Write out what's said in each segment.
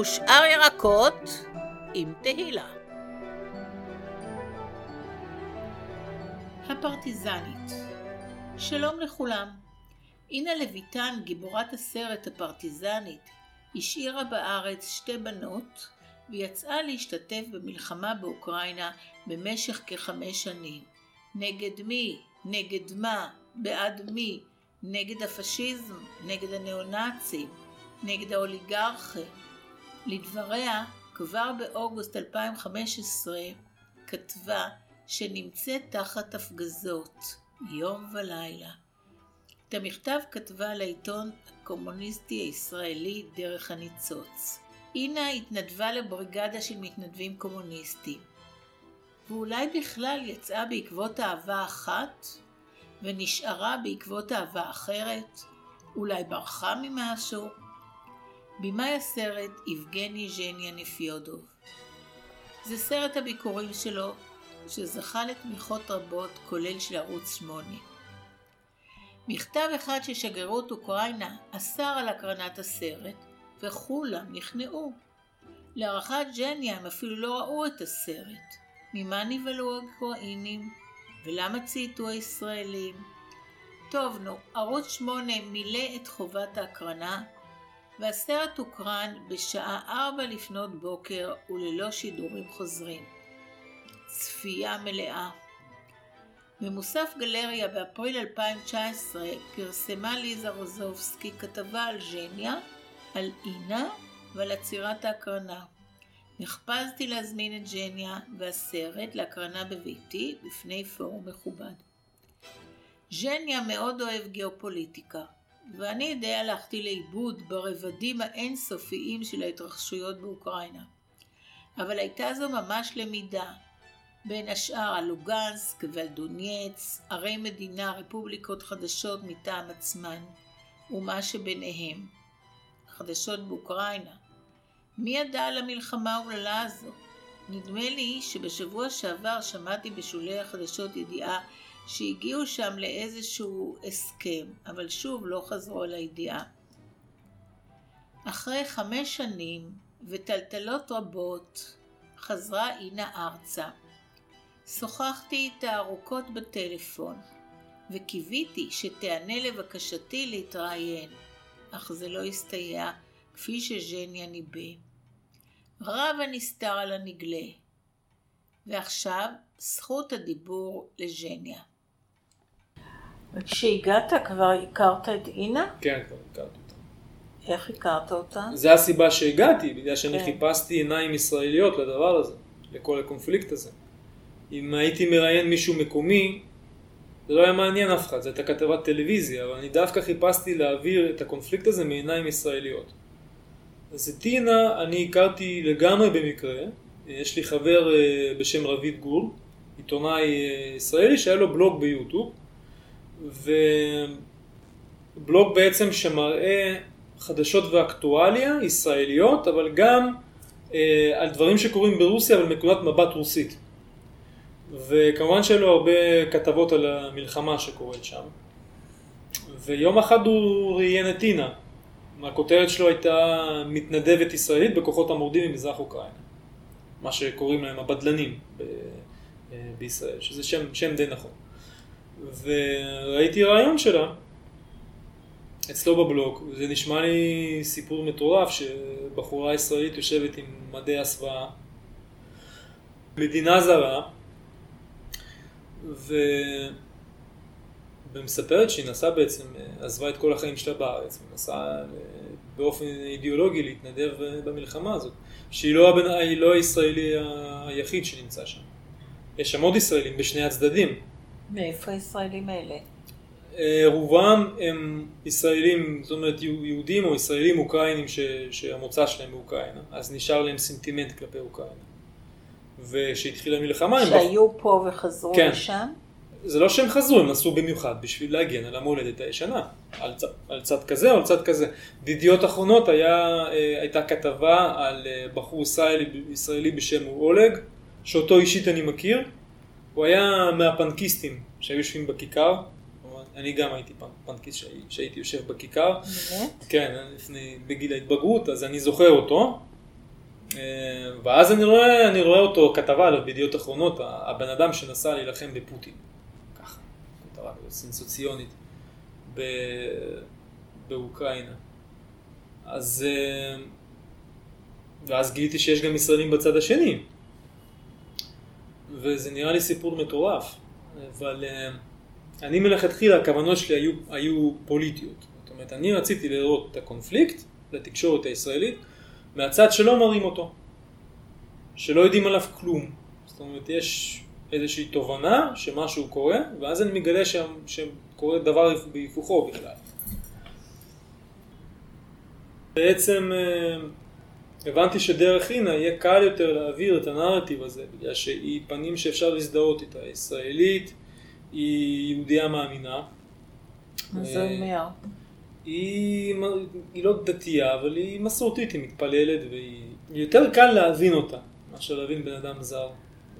ושאר ירקות עם תהילה. הפרטיזנית שלום לכולם. אינה לויטן, גיבורת הסרט הפרטיזנית, השאירה בארץ שתי בנות ויצאה להשתתף במלחמה באוקראינה במשך כחמש שנים. נגד מי? נגד מה? בעד מי? נגד הפשיזם? נגד הניאו-נאצים? נגד האוליגרכים? לדבריה, כבר באוגוסט 2015 כתבה שנמצאת תחת הפגזות, יום ולילה. את המכתב כתבה לעיתון הקומוניסטי הישראלי דרך הניצוץ. אינה התנדבה לבריגדה של מתנדבים קומוניסטים. ואולי בכלל יצאה בעקבות אהבה אחת, ונשארה בעקבות אהבה אחרת, אולי ברחה ממשהו. במאי הסרט יבגני ז'ניה נפיודוב. זה סרט הביקורים שלו, שזכה לתמיכות רבות, כולל של ערוץ 8. מכתב אחד של שגרירות אוקראינה אסר על הקרנת הסרט, וכולם נכנעו. להערכת ג'ניה הם אפילו לא ראו את הסרט. ממה נבהלו האוקראינים? ולמה צייתו הישראלים? טוב נו, ערוץ 8 מילא את חובת ההקרנה, והסרט הוקרן בשעה 4 לפנות בוקר וללא שידורים חוזרים. צפייה מלאה. במוסף גלריה באפריל 2019 פרסמה ליזה רוזובסקי כתבה על ז'ניה, על אינה ועל עצירת ההקרנה. נחפזתי להזמין את ג'ניה והסרט להקרנה בביתי בפני פורום מכובד. ז'ניה מאוד אוהב גיאופוליטיקה, ואני די הלכתי לאיבוד ברבדים האינסופיים של ההתרחשויות באוקראינה. אבל הייתה זו ממש למידה, בין השאר על לוגנסק ולדונייץ, ערי מדינה, רפובליקות חדשות מטעם עצמן, ומה שביניהם. חדשות באוקראינה. מי ידע על המלחמה האומללה הזו? נדמה לי שבשבוע שעבר שמעתי בשולי החדשות ידיעה שהגיעו שם לאיזשהו הסכם, אבל שוב לא חזרו על הידיעה. אחרי חמש שנים וטלטלות רבות, חזרה אינה ארצה. שוחחתי איתה ארוכות בטלפון, וקיוויתי שתיענה לבקשתי להתראיין, אך זה לא הסתייע כפי שז'ניה ניבא. רב הנסתר על הנגלה. ועכשיו זכות הדיבור לז'ניה. וכשהגעת כבר הכרת את אינה? כן, כבר הכרתי אותה. איך הכרת אותה? זה הסיבה שהגעתי, בגלל שאני כן. חיפשתי עיניים ישראליות לדבר הזה, לכל הקונפליקט הזה. אם הייתי מראיין מישהו מקומי, זה לא היה מעניין אף אחד, זו הייתה כתבת טלוויזיה, אבל אני דווקא חיפשתי להעביר את הקונפליקט הזה מעיניים ישראליות. אז את טינה אני הכרתי לגמרי במקרה, יש לי חבר אה, בשם רביד גור, עיתונאי אה, ישראלי שהיה לו בלוג ביוטיוב, ובלוג בעצם שמראה חדשות ואקטואליה ישראליות, אבל גם אה, על דברים שקורים ברוסיה, אבל מנקודת מבט רוסית. וכמובן שהיו לו הרבה כתבות על המלחמה שקורית שם. ויום אחד הוא ראיין את טינה. הכותרת שלו הייתה מתנדבת ישראלית בכוחות המורדים ממזרח אוקראינה. מה שקוראים להם הבדלנים ב- אה, בישראל, שזה שם, שם די נכון. וראיתי רעיון שלה אצלו בבלוג, זה נשמע לי סיפור מטורף שבחורה ישראלית יושבת עם מדי הסוואה, מדינה זרה, ו... ומספרת שהיא נסעה בעצם, עזבה את כל החיים שלה בארץ, ונסעה באופן אידיאולוגי להתנדב במלחמה הזאת, שהיא לא. היא לא הישראלי היחיד שנמצא שם. יש שם עוד ישראלים בשני הצדדים. מאיפה הישראלים האלה? אה, רובם הם ישראלים, זאת אומרת יהודים או ישראלים אוקראינים ש... שהמוצא שלהם באוקראינה, אז נשאר להם סנטימנט כלפי אוקראינה. וכשהתחילה המלחמה הם... שהיו פה וחזרו כן. לשם? זה לא שהם חזרו, הם נסעו במיוחד בשביל להגן על המולדת הישנה, על, צ... על צד כזה או על צד כזה. בידיעות אחרונות היה, אה, הייתה כתבה על אה, בחור ישראלי, ישראלי בשם אולג, שאותו אישית אני מכיר, הוא היה מהפנקיסטים שהיו יושבים בכיכר, אני גם הייתי פנ- פנקיסט שהי- שהייתי יושב בכיכר, באמת? כן, לפני, בגיל ההתבגרות, אז אני זוכר אותו, ואז אני רואה, אני רואה אותו, כתבה עליו בידיעות אחרונות, הבן אדם שנסע להילחם בפוטין. ככה, כתבה סנסוציונית באוקראינה. אז... ואז גיליתי שיש גם ישראלים בצד השני. וזה נראה לי סיפור מטורף. אבל אני מלכתחילה, הכוונות שלי היו, היו פוליטיות. זאת אומרת, אני רציתי לראות את הקונפליקט לתקשורת הישראלית מהצד שלא מראים אותו. שלא יודעים עליו כלום. זאת אומרת, יש איזושהי תובנה שמשהו קורה, ואז אני מגלה שקורה דבר בהיפוכו בכלל. בעצם אה, הבנתי שדרך הינה יהיה קל יותר להעביר את הנרטיב הזה, בגלל שהיא פנים שאפשר להזדהות איתה, ישראלית, היא יהודייה מאמינה. מה זה אה, אומר? היא, היא לא דתייה, אבל היא מסורתית, היא מתפללת, והיא יותר קל להבין אותה, מאשר להבין בן אדם זר.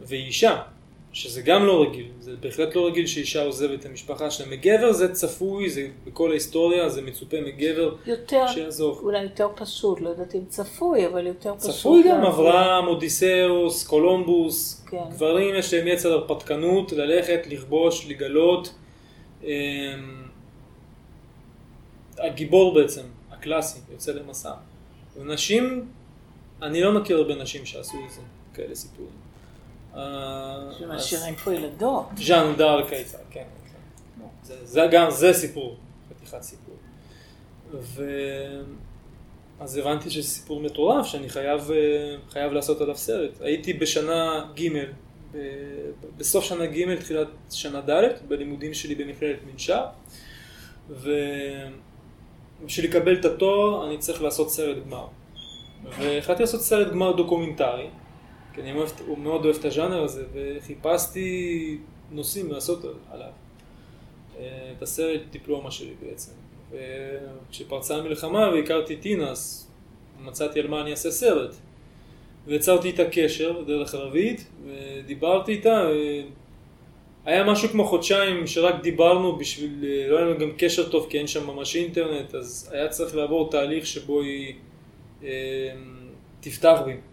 והיא אישה, שזה גם לא רגיל, זה בהחלט לא רגיל שאישה עוזבת את המשפחה שלה. מגבר זה צפוי, זה בכל ההיסטוריה, זה מצופה מגבר יותר, שיעזוב. אולי יותר פשוט, לא יודעת אם צפוי, אבל יותר פשוט. צפוי גם אברהם, אודיסאוס, קולומבוס, כן. גברים יש להם יצר הרפתקנות, ללכת, לכבוש, לגלות. אמ, הגיבור בעצם, הקלאסי, יוצא למסע. ונשים, אני לא מכיר הרבה נשים שעשו את זה, כאלה סיפורים. שמשאירים פה ילדות. ז'אן דארק הייתה, כן. כן. זה, זה גם, זה סיפור, חתיכת סיפור. ו... אז הבנתי שזה סיפור מטורף, שאני חייב, אה, חייב לעשות עליו סרט. הייתי בשנה ג', בסוף שנה ג', תחילת שנה ד', בלימודים שלי במכללת מנשר, ובשביל לקבל את התואר אני צריך לעשות סרט גמר. והחלטתי לעשות סרט גמר דוקומנטרי, כי אני מאוד, מאוד אוהב את הז'אנר הזה, וחיפשתי נושאים לעשות עליו. אה, את הסרט דיפלומה שלי בעצם. וכשפרצה המלחמה והכרתי אז מצאתי על מה אני אעשה סרט. ויצרתי איתה קשר דרך ערבית, ודיברתי איתה, היה משהו כמו חודשיים שרק דיברנו בשביל, לא היה לנו גם קשר טוב כי אין שם ממש אינטרנט, אז היה צריך לעבור תהליך שבו היא אה, תפתח בי.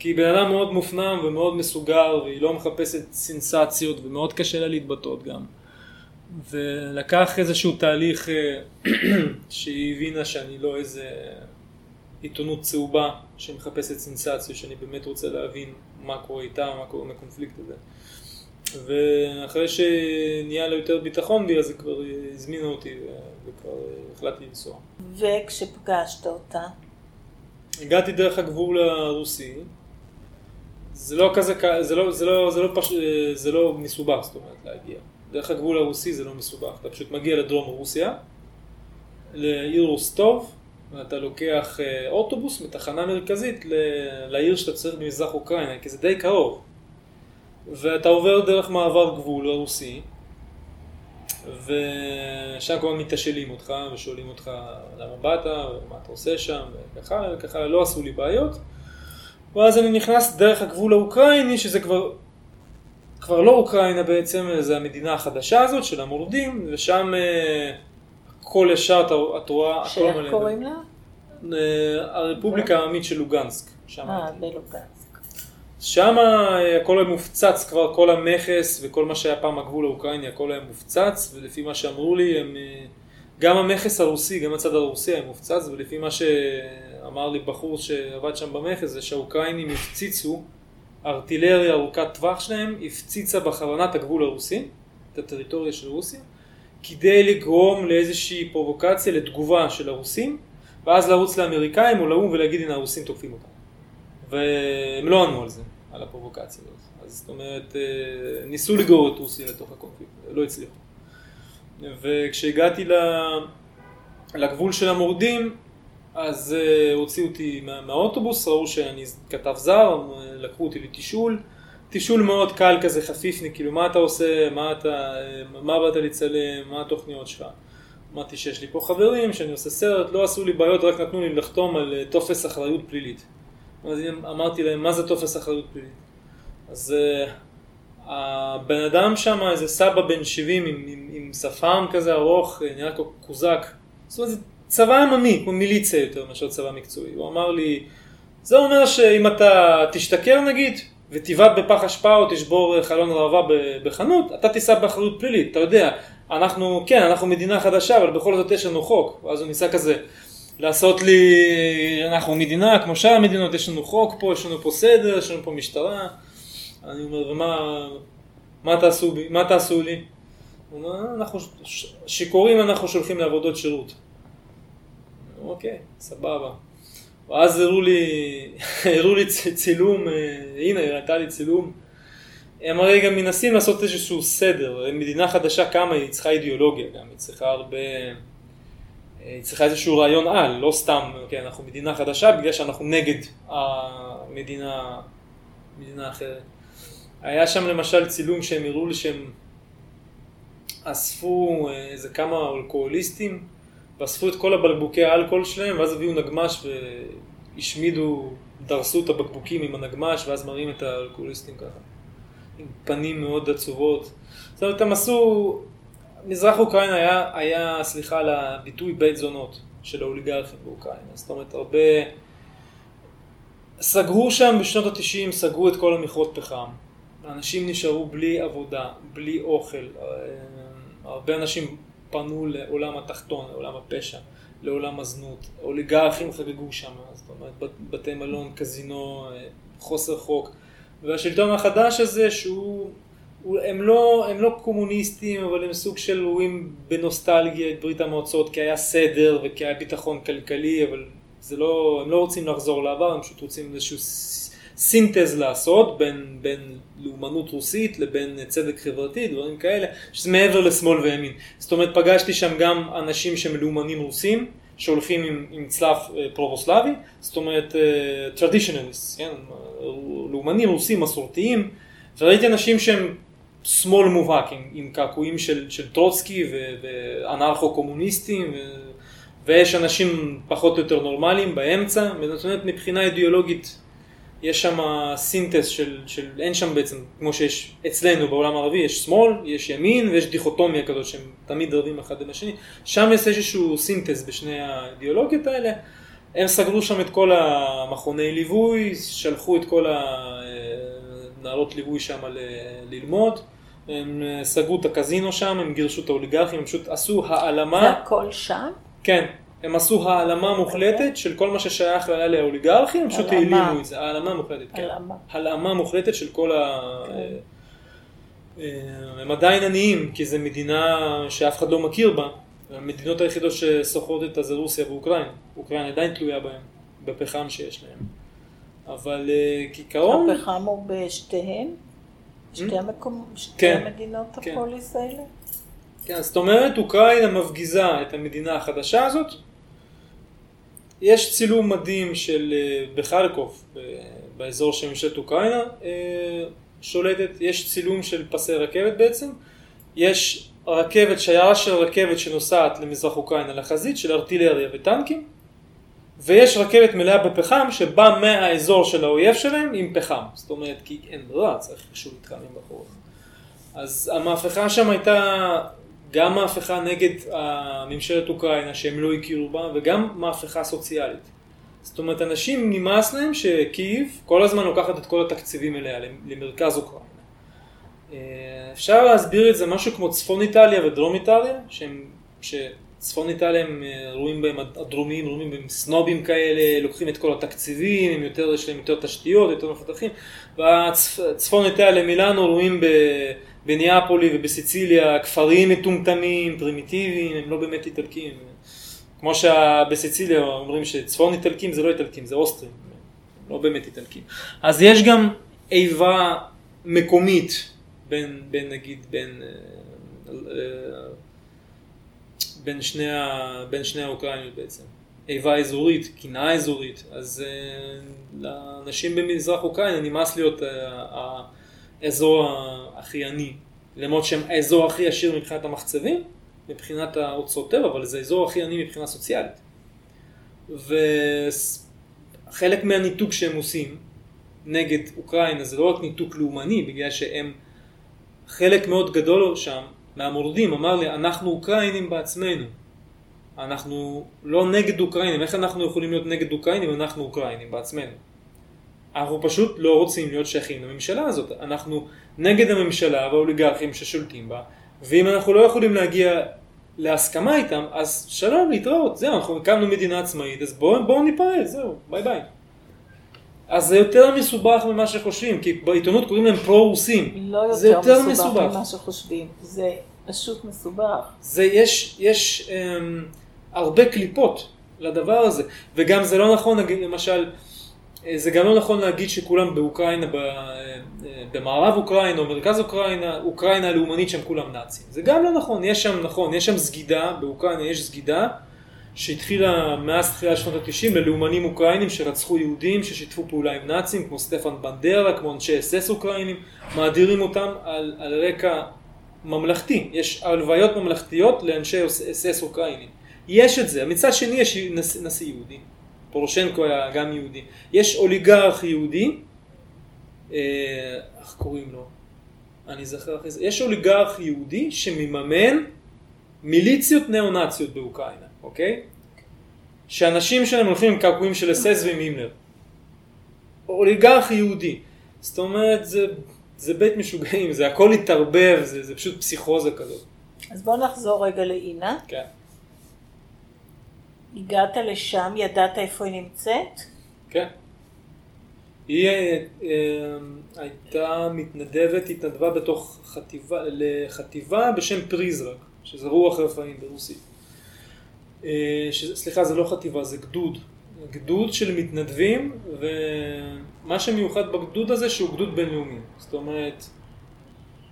כי היא בן אדם מאוד מופנם ומאוד מסוגר, והיא לא מחפשת סנסציות, ומאוד קשה לה להתבטאות גם. ולקח איזשהו תהליך אה, שהיא הבינה שאני לא איזה עיתונות צהובה שמחפשת סנסציות, שאני באמת רוצה להבין מה קורה איתה, מה קורה עם הקונפליקט הזה. ואחרי שנהיה לה יותר ביטחון בי, אז היא כבר הזמינה אותי וכבר החלטתי לנסוע. וכשפגשת אותה? הגעתי דרך הגבול הרוסי, זה לא כזה, זה לא, זה לא, זה לא, פש... זה לא מסובך, זאת אומרת, להגיע. דרך הגבול הרוסי זה לא מסובך, אתה פשוט מגיע לדרום רוסיה, לעיר רוסטוב, ואתה לוקח אה, אוטובוס מתחנה מרכזית לעיר שאתה צריך במזרח אוקראינה, כי זה די קרוב. ואתה עובר דרך מעבר גבול הרוסי, ושם כבר מתשאלים אותך ושואלים אותך למה באת ומה אתה עושה שם וככה וככה, לא עשו לי בעיות. ואז אני נכנס דרך הגבול האוקראיני, שזה כבר, כבר לא אוקראינה בעצם, זה המדינה החדשה הזאת של המורדים, ושם אה, הכל ישר את רואה, שאיך קוראים לה? אה, הרפובליקה העממית של לוגנסק. אה, בלוגנסק. שם אה, הכל היה מופצץ כבר, כל המכס וכל מה שהיה פעם הגבול האוקראיני, הכל היה מופצץ, ולפי מה שאמרו לי, הם, גם המכס הרוסי, גם הצד הרוסי היה מופצץ, ולפי מה ש... אמר לי בחור שעבד שם במכס, זה שהאוקראינים הפציצו, הארטילריה ארוכת טווח שלהם הפציצה בכוונה את הגבול הרוסי, את הטריטוריה של רוסיה, כדי לגרום לאיזושהי פרובוקציה לתגובה של הרוסים, ואז לרוץ לאמריקאים או לאו"ם ולהגיד הנה הרוסים תוקפים אותם. והם לא ענו על זה, על הפרובוקציה הזאת. אז זאת אומרת, אה, ניסו לגרור את רוסיה לתוך הקונפליקט, לא הצליחו. וכשהגעתי לגבול של המורדים, אז uh, הוציאו אותי מה, מהאוטובוס, ראו שאני כתב זר, לקחו אותי לתשאול, תשאול מאוד קל כזה, חפיפני, כאילו מה אתה עושה, מה אתה, מה באת לצלם, מה התוכניות שלך. אמרתי שיש לי פה חברים, שאני עושה סרט, לא עשו לי בעיות, רק נתנו לי לחתום על אה, טופס אחריות פלילית. אז אמרתי להם, מה זה טופס אחריות פלילית? אז uh, הבן אדם שם, איזה סבא בן 70 עם, עם, עם שפם כזה ארוך, נראה כמו קוזק. זאת אומרת, צבא עממי, כמו מיליציה יותר מאשר צבא מקצועי. הוא אמר לי, זה אומר שאם אתה תשתכר נגיד, ותבעט בפח אשפה או תשבור חלון ראווה בחנות, אתה תישא באחריות פלילית, אתה יודע, אנחנו, כן, אנחנו מדינה חדשה, אבל בכל זאת יש לנו חוק, ואז הוא ניסה כזה לעשות לי, אנחנו מדינה כמו שאר המדינות, יש לנו חוק פה, יש לנו פה סדר, יש לנו פה משטרה, אני אומר, ומה מה תעשו, מה תעשו לי? הוא אומר, אנחנו שיכורים אנחנו שולחים לעבודות שירות. אוקיי, סבבה. ואז הראו לי, הראו לי צילום, אה, הנה הראתה לי צילום. הם הרי גם מנסים לעשות איזשהו סדר, מדינה חדשה קמה, היא צריכה אידיאולוגיה גם, היא צריכה הרבה, אה, היא צריכה איזשהו רעיון על, לא סתם, כן, אנחנו מדינה חדשה בגלל שאנחנו נגד המדינה, מדינה אחרת. היה שם למשל צילום שהם הראו לי שהם אספו אה, איזה כמה אלכוהוליסטים ואספו את כל הבקבוקי האלכוהול שלהם, ואז הביאו נגמש והשמידו, דרסו את הבקבוקים עם הנגמש, ואז מראים את האלכוהוליסטים ככה, עם פנים מאוד עצובות. זאת אומרת, הם עשו, מזרח אוקראינה היה, היה, סליחה על הביטוי, בית זונות של האוליגרכים באוקראינה. זאת אומרת, הרבה... סגרו שם בשנות התשעים, סגרו את כל המכרות פחם. אנשים נשארו בלי עבודה, בלי אוכל. אה, הרבה אנשים פנו לעולם התחתון, לעולם הפשע, לעולם הזנות. אוליגרכים חגגו שם, זאת אומרת, בתי מלון, קזינו, אה, חוסר חוק. והשלטון החדש הזה, שהוא... הם לא, הם לא קומוניסטים, אבל הם סוג של רואים בנוסטלגיה את ברית המועצות, כי היה סדר וכי היה ביטחון כלכלי, אבל זה לא, הם לא רוצים לחזור לעבר, הם פשוט רוצים איזשהו סינתז לעשות בין, בין לאומנות רוסית לבין צדק חברתי, דברים כאלה, שזה מעבר לשמאל וימין. זאת אומרת, פגשתי שם גם אנשים שהם לאומנים רוסים, שהולכים עם, עם צלב אה, פרובוסלבי, זאת אומרת, אה, כן? לאומנים רוסים מסורתיים, וראיתי אנשים שהם שמאל מובהק, עם, עם קעקועים של, של טרוצקי ואנרכו קומוניסטים, ו, ויש אנשים פחות או יותר נורמליים באמצע, זאת אומרת, מבחינה אידיאולוגית יש שם סינתס של, של, אין שם בעצם, כמו שיש אצלנו בעולם הערבי, יש שמאל, יש ימין ויש דיכוטומיה כזאת שהם תמיד רבים אחד עם השני, שם יש איזשהו סינתס בשני האידיאולוגיות האלה, הם סגרו שם את כל המכוני ליווי, שלחו את כל הנערות ליווי שם ל- ללמוד, הם סגרו את הקזינו שם, הם גירשו את האוליגרכים, הם פשוט עשו העלמה. זה הכל שם? כן. הם עשו העלמה מוחלטת של כל מה ששייך היה לאוליגרכים, הם פשוט העלימו את זה, העלמה מוחלטת, כן. הלאמה מוחלטת של כל ה... כן. אה, הם עדיין עניים, כי זו מדינה שאף אחד לא מכיר בה. המדינות היחידות שסוחרות את זה רוסיה ואוקראינה. אוקראינה עדיין תלויה בהם, בפחם שיש להם. אבל אה, כעיקרון... הפחם הוא בשתיהן? שתי המקומות, שתי כן, המדינות כן. הפוליס האלה? כן, זאת אומרת, אוקראינה מפגיזה את המדינה החדשה הזאת, יש צילום מדהים של אה, בחלקוב, באזור של ממשלת אוקראינה אה, שולטת, יש צילום של פסי רכבת בעצם, יש רכבת, שיירה של רכבת שנוסעת למזרח אוקראינה לחזית של ארטילריה וטנקים, ויש רכבת מלאה בפחם שבאה מהאזור של האויב שלהם עם פחם, זאת אומרת כי אין ברירה, צריך איכשהו להתחמם בחורף. אז המהפכה שם הייתה גם מהפכה נגד ממשלת אוקראינה שהם לא הכירו בה, וגם מהפכה סוציאלית. זאת אומרת, אנשים נמאס להם שקייב כל הזמן לוקחת את כל התקציבים אליה, למרכז אוקראינה. אה, אפשר להסביר את זה משהו כמו צפון איטליה ודרום איטליה, שהם, שצפון איטליה הם אה, רואים בהם הדרומיים, רואים בהם סנובים כאלה, לוקחים את כל התקציבים, הם יותר, יש להם יותר תשתיות, יותר מפתחים, והצפון איטליה מילאנו רואים ב... בניאפולי ובסיציליה כפרים מטומטמים, פרימיטיביים, הם לא באמת איטלקים. כמו שבסיציליה אומרים שצפון איטלקים זה לא איטלקים, זה אוסטרים, לא באמת איטלקים. אז יש גם איבה מקומית בין, בין נגיד, בין, אה, בין, שני, בין שני האוקראינות בעצם. איבה אזורית, קנאה אזורית, אז אה, לאנשים במזרח אוקראינה נמאס להיות אה, האזור הכי עני, למרות שהם האזור הכי עשיר מבחינת המחצבים, מבחינת האוצרות טבע, אבל זה האזור הכי עני מבחינה סוציאלית. וחלק מהניתוק שהם עושים נגד אוקראינה זה לא רק ניתוק לאומני, בגלל שהם, חלק מאוד גדול שם מהמורדים אמר לי, אנחנו אוקראינים בעצמנו. אנחנו לא נגד אוקראינים, איך אנחנו יכולים להיות נגד אוקראינים אם אנחנו אוקראינים בעצמנו? אנחנו פשוט לא רוצים להיות שייכים לממשלה הזאת. אנחנו נגד הממשלה והאוליגרכים ששולטים בה, ואם אנחנו לא יכולים להגיע להסכמה איתם, אז שלום, להתראות, זהו, אנחנו הקמנו מדינה עצמאית, אז בואו בוא ניפרד, זהו, ביי ביי. אז זה יותר מסובך ממה שחושבים, כי בעיתונות קוראים להם פרו-רוסים. לא יותר, זה יותר מסובך, מסובך ממה שחושבים, זה פשוט מסובך. זה, יש, יש um, הרבה קליפות לדבר הזה, וגם זה לא נכון, למשל, זה גם לא נכון להגיד שכולם באוקראינה, אה, במערב אוקראינה או מרכז אוקראינה, אוקראינה הלאומנית שהם כולם נאצים. זה גם לא נכון, יש שם, נכון, יש שם סגידה, באוקראינה יש סגידה, שהתחילה מאז תחילת שנות ה-90 ללאומנים אוקראינים שרצחו יהודים, ששיתפו פעולה עם נאצים, כמו סטפן בנדרה, כמו אנשי אס-אס אוקראינים, מאדירים אותם על, על רקע ממלכתי. יש הלוויות ממלכתיות לאנשי אס-אס אוקראינים. יש את זה. מצד שני יש נשיא, נשיא יהודי. פורושנקו היה גם יהודי. יש אוליגרך יהודי, אה, איך קוראים לו? אני זוכר אחרי זה. יש אוליגרך יהודי שמממן מיליציות ניאו-נאציות באוקראינה, אוקיי? שאנשים שלהם הולכים עם קעקועים של אסס ועם הימלר. אוליגרך יהודי. זאת אומרת, זה, זה בית משוגעים, זה הכל התערבב, זה, זה פשוט פסיכוזה כזאת. אז בואו נחזור רגע לאינה. כן. הגעת לשם, ידעת איפה היא נמצאת? כן. היא אה, אה, הייתה מתנדבת, התנדבה בתוך חטיבה, לחטיבה בשם פריזרק, שזה רוח רפאים ברוסית. אה, סליחה, זה לא חטיבה, זה גדוד. גדוד של מתנדבים, ומה שמיוחד בגדוד הזה שהוא גדוד בינלאומי. זאת אומרת,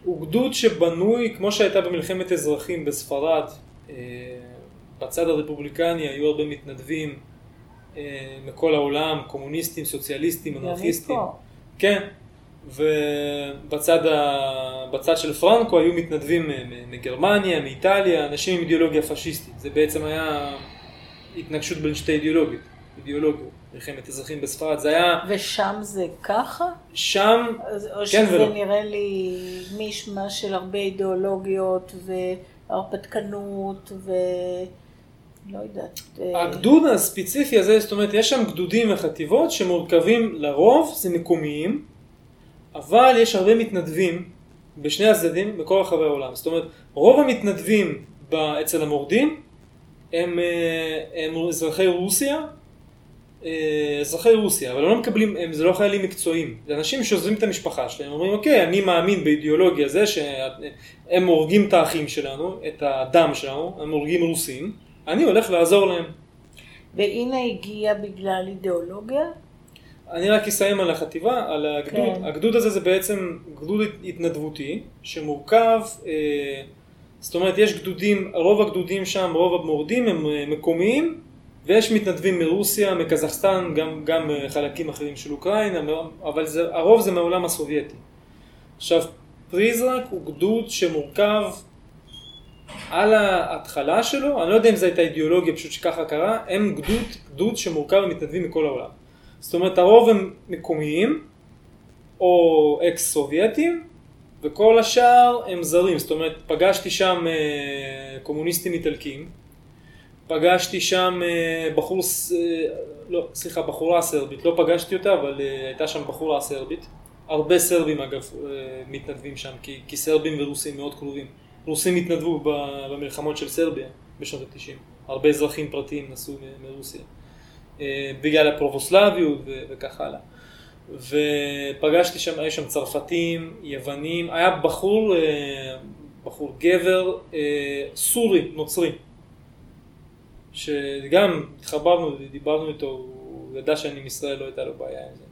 הוא גדוד שבנוי, כמו שהייתה במלחמת אזרחים בספרד, בצד הרפובליקני היו הרבה מתנדבים אה, מכל העולם, קומוניסטים, סוציאליסטים, אנרכיסטים. כן, ובצד ה... של פרנקו היו מתנדבים מגרמניה, מאיטליה, אנשים עם אידיאולוגיה פשיסטית. זה בעצם היה התנגשות בין שתי אידיאולוגיות. אידיאולוגיות, מלחמת אזרחים בספרד, זה היה... ושם זה ככה? שם, או כן ולא. או שזה נראה לי מישמש של הרבה אידיאולוגיות והרפתקנות ו... לא יודעת. אה, הגדוד הספציפי הזה, זאת אומרת, יש שם גדודים וחטיבות שמורכבים לרוב, זה מקומיים, אבל יש הרבה מתנדבים בשני הצדדים בכל רחבי העולם. זאת אומרת, רוב המתנדבים אצל המורדים הם, אה, הם אזרחי רוסיה, אה, אזרחי רוסיה, אבל הם לא מקבלים, הם, זה לא חיילים מקצועיים, זה אנשים שעוזבים את המשפחה שלהם, אומרים אוקיי, אני מאמין באידיאולוגיה זה שהם הורגים את האחים שלנו, את הדם שלנו, הם הורגים רוסים, אני הולך לעזור להם. והנה הגיע בגלל אידיאולוגיה? אני רק אסיים על החטיבה, על הגדוד. כן. הגדוד הזה זה בעצם גדוד התנדבותי, שמורכב, אה, זאת אומרת יש גדודים, רוב הגדודים שם, רוב המורדים הם אה, מקומיים, ויש מתנדבים מרוסיה, מקזחסטן, גם, גם אה, חלקים אחרים של אוקראינה, אבל זה, הרוב זה מהעולם הסובייטי. עכשיו, פריזרק הוא גדוד שמורכב על ההתחלה שלו, אני לא יודע אם זו הייתה אידיאולוגיה פשוט שככה קרה, הם גדוד, גדוד שמורכב ממתנדבים מכל העולם. זאת אומרת הרוב הם מקומיים או אקס סובייטים וכל השאר הם זרים, זאת אומרת פגשתי שם אה, קומוניסטים איטלקים, פגשתי שם אה, בחור, אה, לא, סליחה, בחורה סרבית, לא פגשתי אותה אבל הייתה שם בחורה סרבית, הרבה סרבים אגב מתנדבים שם כי, כי סרבים ורוסים מאוד קרובים. רוסים התנדבו במלחמות של סרביה בשנות ה-90. הרבה אזרחים פרטיים נסעו מרוסיה. אה, בגלל הפרובוסלביות וכך הלאה. ופגשתי שם, היו שם צרפתים, יוונים, היה בחור, אה, בחור גבר אה, סורי, נוצרי, שגם התחברנו, דיברנו איתו, הוא ידע שאני מישראל, לא הייתה לו בעיה עם זה.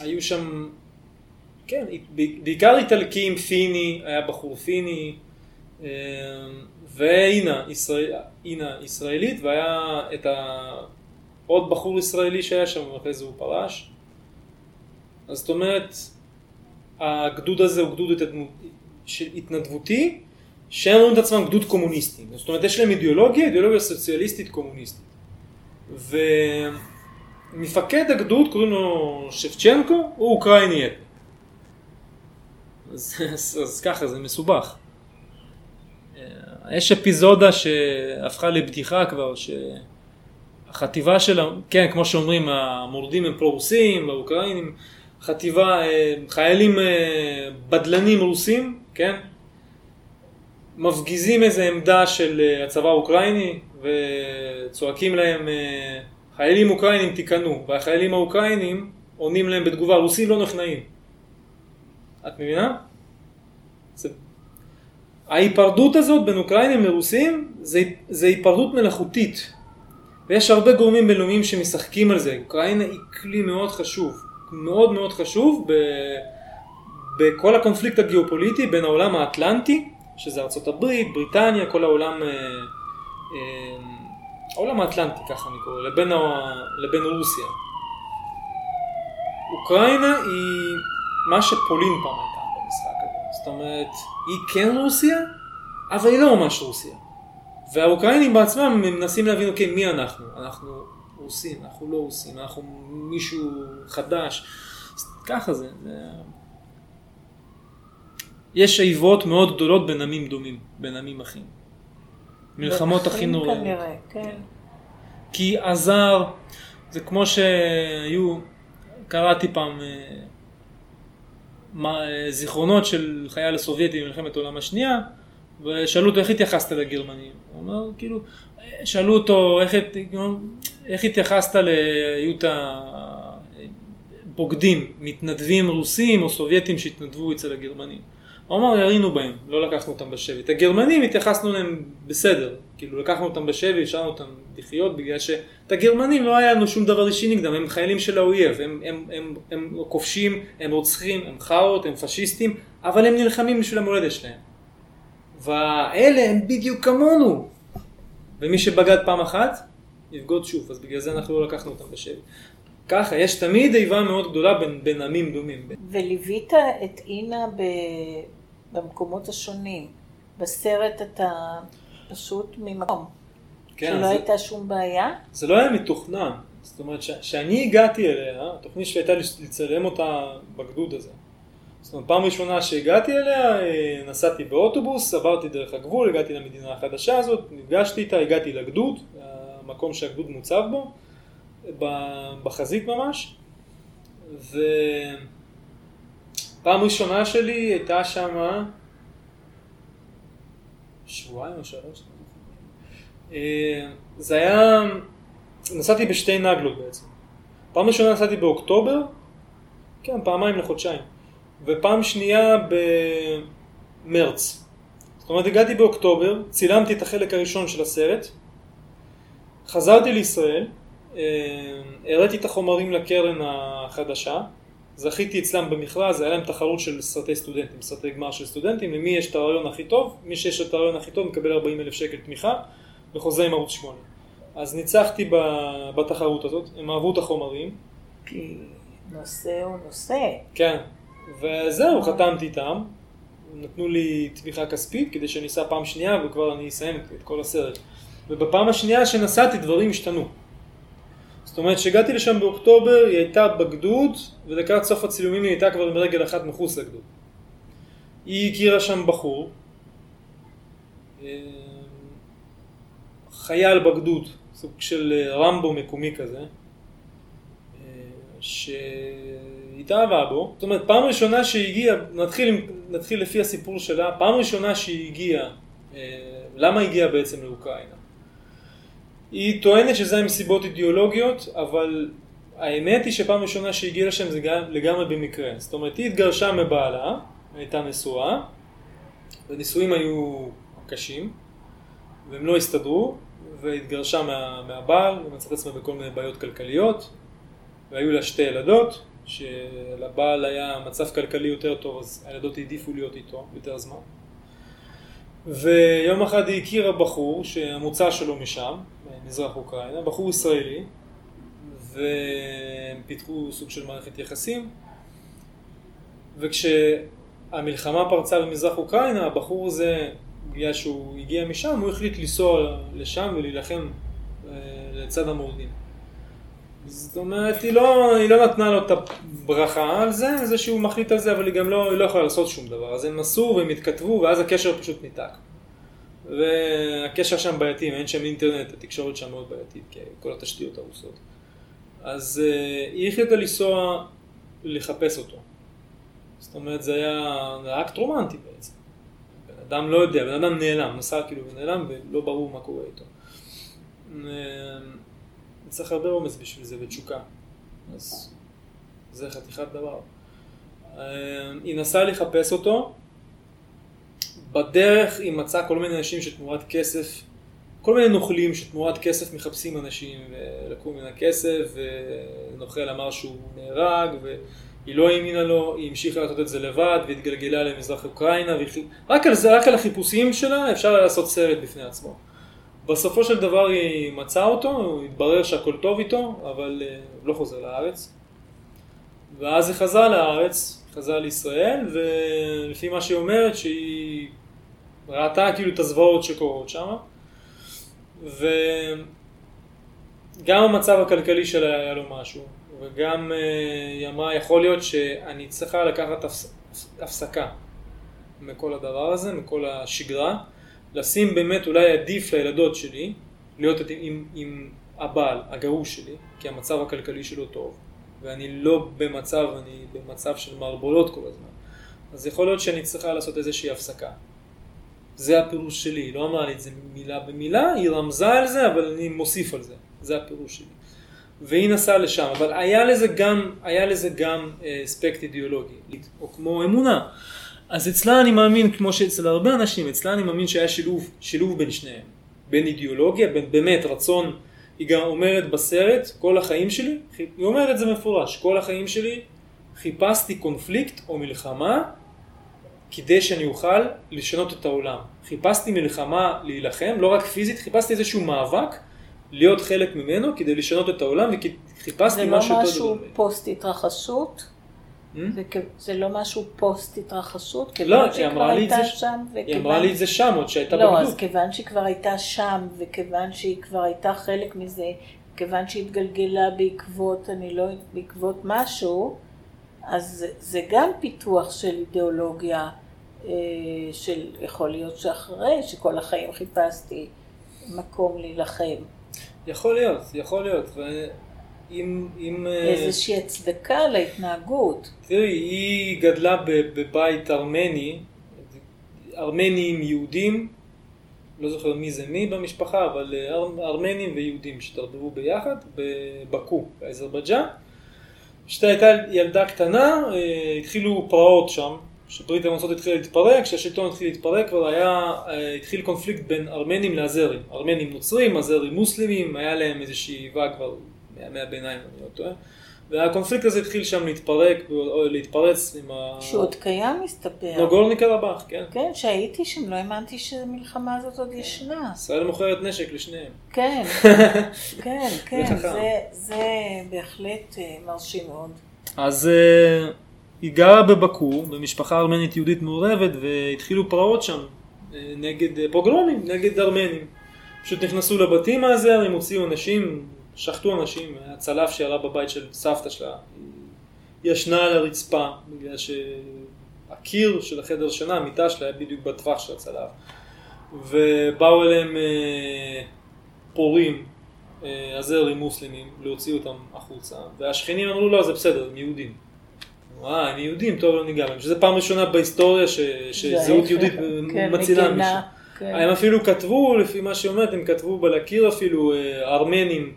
היו שם כן, בעיקר איטלקים, פיני, היה בחור פיני, אה, ואינה, ישראל, אינה ישראלית, והיה את העוד בחור ישראלי שהיה שם, ואחרי זה הוא פרש. אז זאת אומרת, הגדוד הזה הוא גדוד התנדבותי, שהם אומרים את עצמם גדוד קומוניסטי. זאת אומרת, יש להם אידיאולוגיה, אידיאולוגיה סוציאליסטית קומוניסטית. ומפקד הגדוד, קוראים לו שפצ'נקו, הוא אוקראיני אתני. אז, אז, אז ככה, זה מסובך. אה, יש אפיזודה שהפכה לבדיחה כבר, החטיבה של, כן, כמו שאומרים, המורדים הם פרו-רוסים, האוקראינים, חטיבה, אה, חיילים אה, בדלנים רוסים, כן, מפגיזים איזה עמדה של הצבא האוקראיני וצועקים להם, חיילים אוקראינים תיכנעו, והחיילים האוקראינים עונים להם בתגובה, רוסים לא נכנעים. את מבינה? זה... ההיפרדות הזאת בין אוקראינים לרוסים זה, זה היפרדות מלאכותית. ויש הרבה גורמים בינלאומיים שמשחקים על זה. אוקראינה היא כלי מאוד חשוב, מאוד מאוד חשוב ב, בכל הקונפליקט הגיאופוליטי בין העולם האטלנטי, שזה הברית, בריטניה, כל העולם, אה, אה, העולם האטלנטי ככה אני קורא, לבין, ה, לבין רוסיה. אוקראינה היא מה שפולין פעם הייתה במשחק הזה. זאת אומרת, היא כן רוסיה, אבל היא לא ממש רוסיה. והאוקראינים בעצמם מנסים להבין, אוקיי, מי אנחנו? אנחנו רוסים, אנחנו לא רוסים, אנחנו מישהו חדש. ככה זה. זה... יש איבות מאוד גדולות בין עמים דומים, בין עמים אחים. מלחמות הכי נוראות. כנראה, כן. כי עזר, זה כמו שהיו, קראתי פעם אה, זיכרונות של חייל הסובייטי במלחמת העולם השנייה, ושאלו אותו איך התייחסת לגרמנים. הוא אומר, כאילו, אה, שאלו אותו איך, איך התייחסת להיות הבוגדים, מתנדבים רוסים או סובייטים שהתנדבו אצל הגרמנים. הוא אמר, ירינו בהם, לא לקחנו אותם בשבי. את הגרמנים התייחסנו אליהם בסדר, כאילו לקחנו אותם בשבי, השארנו אותם לחיות, בגלל שאת הגרמנים לא היה לנו שום דבר אישי נגדם, הם חיילים של האויב, הם, הם, הם, הם כובשים, הם רוצחים, הם חארות, הם פשיסטים, אבל הם נלחמים בשביל המולדת שלהם. והאלה הם בדיוק כמונו. ומי שבגד פעם אחת, יבגוד שוב, אז בגלל זה אנחנו לא לקחנו אותם בשבי. ככה, יש תמיד איבה מאוד גדולה בין, בין עמים דומים. וליווית את אינה ב... במקומות השונים. בסרט אתה פשוט ממקום. כן, שלא זה- הייתה שום בעיה? זה לא היה מתוכנן. זאת אומרת, כשאני הגעתי אליה, התוכנית שלי הייתה לצלם אותה בגדוד הזה. זאת אומרת, פעם ראשונה שהגעתי אליה, אה, נסעתי באוטובוס, עברתי דרך הגבול, הגעתי למדינה החדשה הזאת, נפגשתי איתה, הגעתי לגדוד, המקום שהגדוד מוצב בו, בחזית ממש. ופעם ראשונה שלי הייתה שמה שבועיים או שלוש. אה, זה היה, נסעתי בשתי נגלות בעצם. פעם ראשונה נסעתי באוקטובר, כן, פעמיים לחודשיים. ופעם שנייה במרץ. זאת אומרת, הגעתי באוקטובר, צילמתי את החלק הראשון של הסרט, חזרתי לישראל, הראיתי את החומרים לקרן החדשה, זכיתי אצלם במכרז, היה להם תחרות של סרטי סטודנטים, סרטי גמר של סטודנטים, למי יש את הרעיון הכי טוב, מי שיש את הרעיון הכי טוב מקבל 40 אלף שקל תמיכה, וחוזה עם ערוץ 8. אז ניצחתי בתחרות הזאת, הם אהבו את החומרים, כי נושא הוא נושא. כן, וזהו, חתמתי איתם, נתנו לי תמיכה כספית כדי שאני אסע פעם שנייה וכבר אני אסיים את כל הסרט. ובפעם השנייה שנסעתי דברים השתנו. זאת אומרת שהגעתי לשם באוקטובר, היא הייתה בגדוד, ולקראת סוף הצילומים היא הייתה כבר עם רגל אחת מחוץ לגדוד. היא הכירה שם בחור, אה, חייל בגדוד, סוג של אה, רמבו מקומי כזה, אה, שהתאהבה בו. זאת אומרת, פעם ראשונה שהיא הגיעה, נתחיל, נתחיל לפי הסיפור שלה, פעם ראשונה שהיא הגיעה, למה הגיעה בעצם לאוקראינה? היא טוענת שזה היה מסיבות אידיאולוגיות, אבל האמת היא שפעם ראשונה שהיא הגיעה לשם זה לגמרי במקרה. זאת אומרת, היא התגרשה מבעלה, הייתה נשואה, והנישואים היו קשים, והם לא הסתדרו, והתגרשה מה, מהבעל, ומצאת עצמה בכל מיני בעיות כלכליות, והיו לה שתי ילדות, שלבעל היה מצב כלכלי יותר טוב, אז הילדות העדיפו להיות איתו יותר זמן. ויום אחד היא הכירה בחור שהמוצא שלו משם, מזרח אוקראינה, בחור ישראלי, והם פיתחו סוג של מערכת יחסים, וכשהמלחמה פרצה במזרח אוקראינה, הבחור הזה, בגלל שהוא הגיע משם, הוא החליט לנסוע לשם ולהילחם אה, לצד המורדים. זאת אומרת, היא לא, היא לא נתנה לו את הברכה על זה, זה שהוא מחליט על זה, אבל היא גם לא, היא לא יכולה לעשות שום דבר. אז הם נסעו והם התכתבו, ואז הקשר פשוט ניתק. והקשר שם בעייתי, אין שם אינטרנט, התקשורת שם מאוד בעייתית, כי כל התשתיות הרוסות. אז אה, היא החליטה לנסוע לחפש אותו. זאת אומרת, זה היה אקט רומנטי בעצם. בן אדם לא יודע, בן אדם נעלם, נסע כאילו ונעלם ולא ברור מה קורה איתו. אה, צריך הרבה אומץ בשביל זה ותשוקה. אז זה חתיכת דבר. אה, היא נסעה לחפש אותו, בדרך היא מצאה כל מיני אנשים שתמורת כסף, כל מיני נוכלים שתמורת כסף מחפשים אנשים ולקחו מן הכסף, ונוכל אמר שהוא נהרג, והיא לא האמינה לו, היא המשיכה לעשות את זה לבד, והתגלגלה למזרח אוקראינה, והיא... רק, על זה, רק על החיפושים שלה אפשר לעשות סרט בפני עצמו. בסופו של דבר היא מצאה אותו, התברר שהכל טוב איתו, אבל uh, לא חוזר לארץ. ואז היא חזרה לארץ, חזרה לישראל, ולפי מה שהיא אומרת, שהיא ראתה כאילו את הזוועות שקורות שם, וגם המצב הכלכלי שלה היה לו משהו, וגם uh, היא אמרה, יכול להיות שאני צריכה לקחת הפס... הפסקה מכל הדבר הזה, מכל השגרה. לשים באמת אולי עדיף לילדות שלי להיות עם, עם הבעל, הגרוש שלי, כי המצב הכלכלי שלו טוב, ואני לא במצב, אני במצב של מערבולות כל הזמן. אז יכול להיות שאני צריכה לעשות איזושהי הפסקה. זה הפירוש שלי, היא לא אמרה לי את זה מילה במילה, היא רמזה על זה, אבל אני מוסיף על זה. זה הפירוש שלי. והיא נסעה לשם, אבל היה לזה גם, היה לזה גם אספקט אידיאולוגי, או כמו אמונה. אז אצלה אני מאמין, כמו שאצל הרבה אנשים, אצלה אני מאמין שהיה שילוב, שילוב בין שניהם. בין אידיאולוגיה, בין באמת רצון, היא גם אומרת בסרט, כל החיים שלי, היא אומרת זה מפורש, כל החיים שלי חיפשתי קונפליקט או מלחמה כדי שאני אוכל לשנות את העולם. חיפשתי מלחמה להילחם, לא רק פיזית, חיפשתי איזשהו מאבק להיות חלק ממנו כדי לשנות את העולם וחיפשתי משהו יותר... זה לא משהו פוסט התרחשות? Hmm? זה לא משהו פוסט התרחשות? לא, היא אמרה לי את זה שם. היא אמרה לי את זה שם, עוד שהייתה בגדוד. לא, אז כיוון שהיא כבר הייתה שם, וכיוון שהיא כבר הייתה חלק מזה, כיוון שהיא התגלגלה בעקבות, אני לא, בעקבות משהו, אז זה גם פיתוח של אידיאולוגיה, של יכול להיות שאחרי שכל החיים חיפשתי מקום להילחם. יכול להיות, יכול להיות. עם... עם אה, איזושהי הצדקה להתנהגות. תראי, היא גדלה בבית ארמני, ארמנים יהודים, לא זוכר מי זה מי במשפחה, אבל אה, ארמנים ויהודים שהתערבבו ביחד בבקו, באזרבייג'אן. כשהייתה הייתה ילדה קטנה, אה, התחילו פרעות שם, כשברית המועצות התחילה להתפרק, כשהשלטון התחיל להתפרק כבר היה, התחיל קונפליקט בין ארמנים לאזרים. ארמנים נוצרים, אזרים מוסלמים, היה להם איזושהי איבה כבר מימי הביניים, אני לא טועה. והקונפליקט הזה התחיל שם להתפרק, או להתפרץ עם ה... שהוא עוד קיים מסתבר. נוגורני קרבאח, כן. כן, שהייתי שם, לא האמנתי שהמלחמה הזאת עוד ישנה. ישראל מוכרת נשק לשניהם. כן, כן, כן, זה, זה בהחלט אה, מרשים מאוד. אז uh, היא גרה בבקו, במשפחה ארמנית יהודית מעורבת, והתחילו פרעות שם, אה, נגד פוגרומים, נגד ארמנים. פשוט נכנסו לבתים מהזר, הם הוציאו נשים, שחטו אנשים, הצלף שירה בבית של סבתא שלה, היא ישנה על הרצפה, בגלל שהקיר של החדר שינה, המיטה שלה היה בדיוק בטווח של הצלף. ובאו אליהם אה, פורעים, אה, הזרים מוסלמים, להוציא אותם החוצה, והשכנים אמרו לא, זה בסדר, הם יהודים. אה, הם יהודים, טוב, לא ניגע בהם. שזו פעם ראשונה בהיסטוריה ש... שזהות יהודית כן, מצילה מישהו. כן. הם אפילו כתבו, לפי מה שהיא אומרת, הם כתבו בלקיר אפילו, אה, ארמנים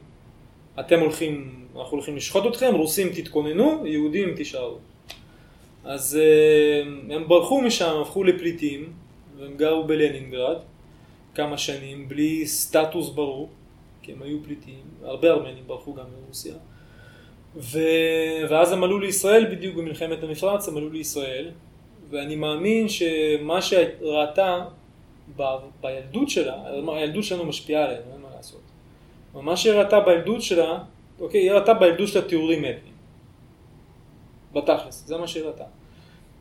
אתם הולכים, אנחנו הולכים לשחוט אתכם, רוסים תתכוננו, יהודים תישארו. אז אה, הם ברחו משם, הפכו לפליטים, והם גרו בלנינגרד כמה שנים, בלי סטטוס ברור, כי הם היו פליטים, הרבה ארמנים ברחו גם מרוסיה. ו... ואז הם עלו לישראל בדיוק במלחמת המפרץ, הם עלו לישראל, ואני מאמין שמה שראתה ב... בילדות שלה, הילדות שלנו משפיעה עלינו, אין מה לעשות. מה שהיא ראתה בילדות שלה, אוקיי, היא ראתה בילדות שלה תיאורים אתניים. בתכלס, זה מה שהיא ראתה.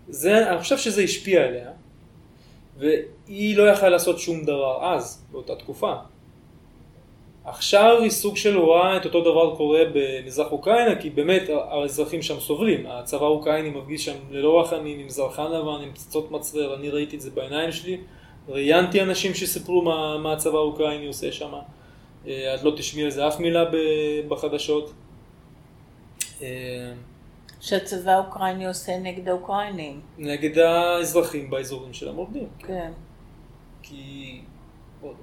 זה, אני חושב שזה השפיע עליה, והיא לא יכלה לעשות שום דבר אז, באותה תקופה. עכשיו היא סוג של רואה את אותו דבר קורה במזרח אוקראינה, כי באמת האזרחים שם סובלים. הצבא האוקראיני מפגיש שם ללא רחמים, עם זרחן לבן, עם פצצות מצרר, אני ראיתי את זה בעיניים שלי. ראיינתי אנשים שסיפרו מה, מה הצבא האוקראיני עושה שם. אה, את לא תשמעי על זה אף מילה בחדשות. אה, שהצבא האוקראיני עושה נגד האוקראינים. נגד האזרחים באזורים של המורדים. כן. כי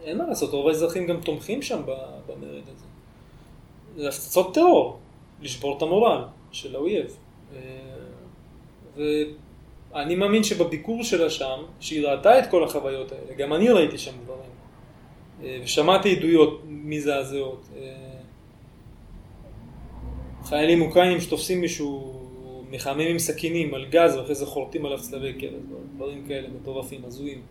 אין מה לעשות, רוב האזרחים גם תומכים שם במרד הזה. זה הפצצות טרור, לשבור את המורל של האויב. אה, ואני מאמין שבביקור שלה שם, שהיא ראתה את כל החוויות האלה, גם אני ראיתי שם דברים. אה, ושמעתי עדויות מזעזעות. אה, חיילים אוקראינים שתופסים מישהו, מחממים עם סכינים על גז ואחרי זה חורטים עליו צלבי קרס, דברים כאלה מטורפים, הזויים.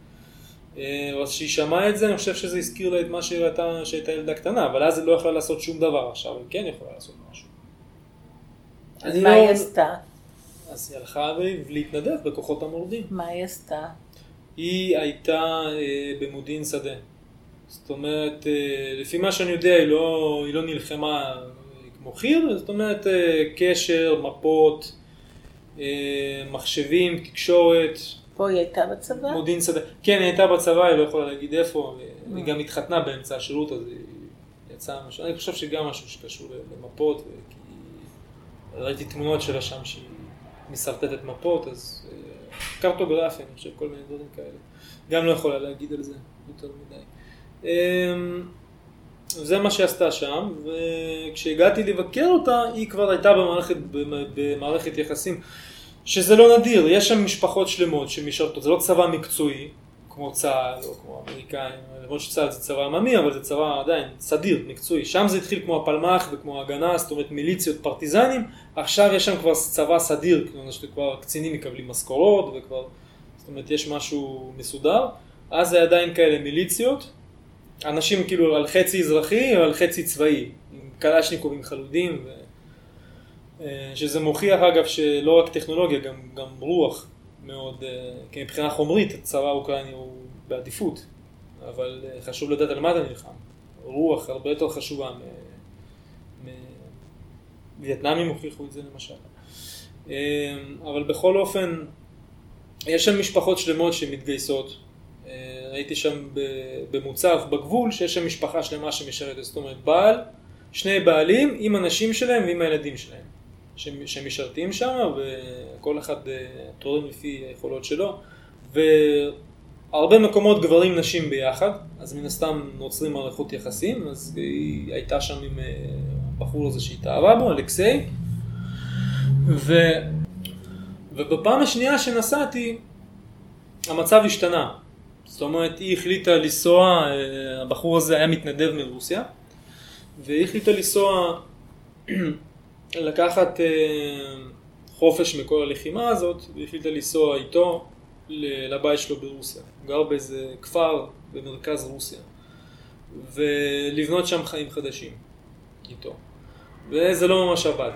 אה, אז כשהיא שמעה את זה, אני חושב שזה הזכיר לה את מה שהיא ראתה שהייתה ילדה קטנה, אבל אז היא לא יכלה לעשות שום דבר, עכשיו היא כן יכולה לעשות משהו. אז מה לא- היא עשתה? אז היא הלכה להתנדב בכוחות המורדים. מה היא עשתה? היא הייתה אה, במודיעין שדה. זאת אומרת, אה, לפי מה שאני יודע, היא לא, היא לא נלחמה אה, כמו חי"ר, זאת אומרת, אה, קשר, מפות, אה, מחשבים, תקשורת, פה היא הייתה בצבא? מודיעין שדה. כן, היא הייתה בצבא, היא לא יכולה להגיד איפה, Mm. היא גם התחתנה באמצע השירות, אז היא יצאה משהו, אני חושב שגם משהו שקשור למפות, כי ראיתי תמונות שלה שם שהיא משרטטת מפות, אז אה, קרטוגרפיה, אני חושב, כל מיני דברים כאלה. גם לא יכולה להגיד על זה יותר מדי. אמ, זה מה שעשתה שם, וכשהגעתי לבקר אותה, היא כבר הייתה במערכת, במערכת יחסים, שזה לא נדיר, יש שם משפחות שלמות שמשרתות, זה לא צבא מקצועי, כמו צה"ל או כמו האמריקאים, למרות שצה"ל זה צבא עממי, אבל זה צבא עדיין סדיר, מקצועי. שם זה התחיל כמו הפלמ"ח וכמו ההגנה, זאת אומרת מיליציות פרטיזנים, עכשיו יש שם כבר צבא סדיר, כלומר שכבר קצינים מקבלים משכורות וכבר, זאת אומרת יש משהו מסודר. אז זה עדיין כאלה מיליציות, אנשים כאילו על חצי אזרחי או על חצי צבאי, עם קלשניקובים חלודים, ו... אה, שזה מוכיח אגב שלא רק טכנולוגיה, גם, גם רוח מאוד, אה, כי מבחינה חומרית הצבא האוקראיני הוא בעדיפות, אבל אה, חשוב לדעת על מה אתה נלחם. רוח הרבה יותר חשובה מ... מווייטנאמים הוכיחו את זה למשל. אבל בכל אופן, יש שם משפחות שלמות שמתגייסות. ראיתי שם במוצב בגבול שיש שם משפחה שלמה שמשרתת, זאת אומרת בעל, שני בעלים עם הנשים שלהם ועם הילדים שלהם שמשרתים שם וכל אחד אה, תורם לפי היכולות שלו. והרבה מקומות גברים נשים ביחד אז מן הסתם נוצרים מערכות יחסים אז היא הייתה שם עם אה, הבחור הזה שהתאהבה בו, אלכסיי. ו... ובפעם השנייה שנסעתי המצב השתנה. זאת אומרת, היא החליטה לנסוע, הבחור הזה היה מתנדב מרוסיה, והיא החליטה לנסוע, לקחת חופש מכל הלחימה הזאת, והיא החליטה לנסוע איתו לבית שלו ברוסיה. הוא גר באיזה כפר במרכז רוסיה, ולבנות שם חיים חדשים איתו. וזה לא ממש עבד.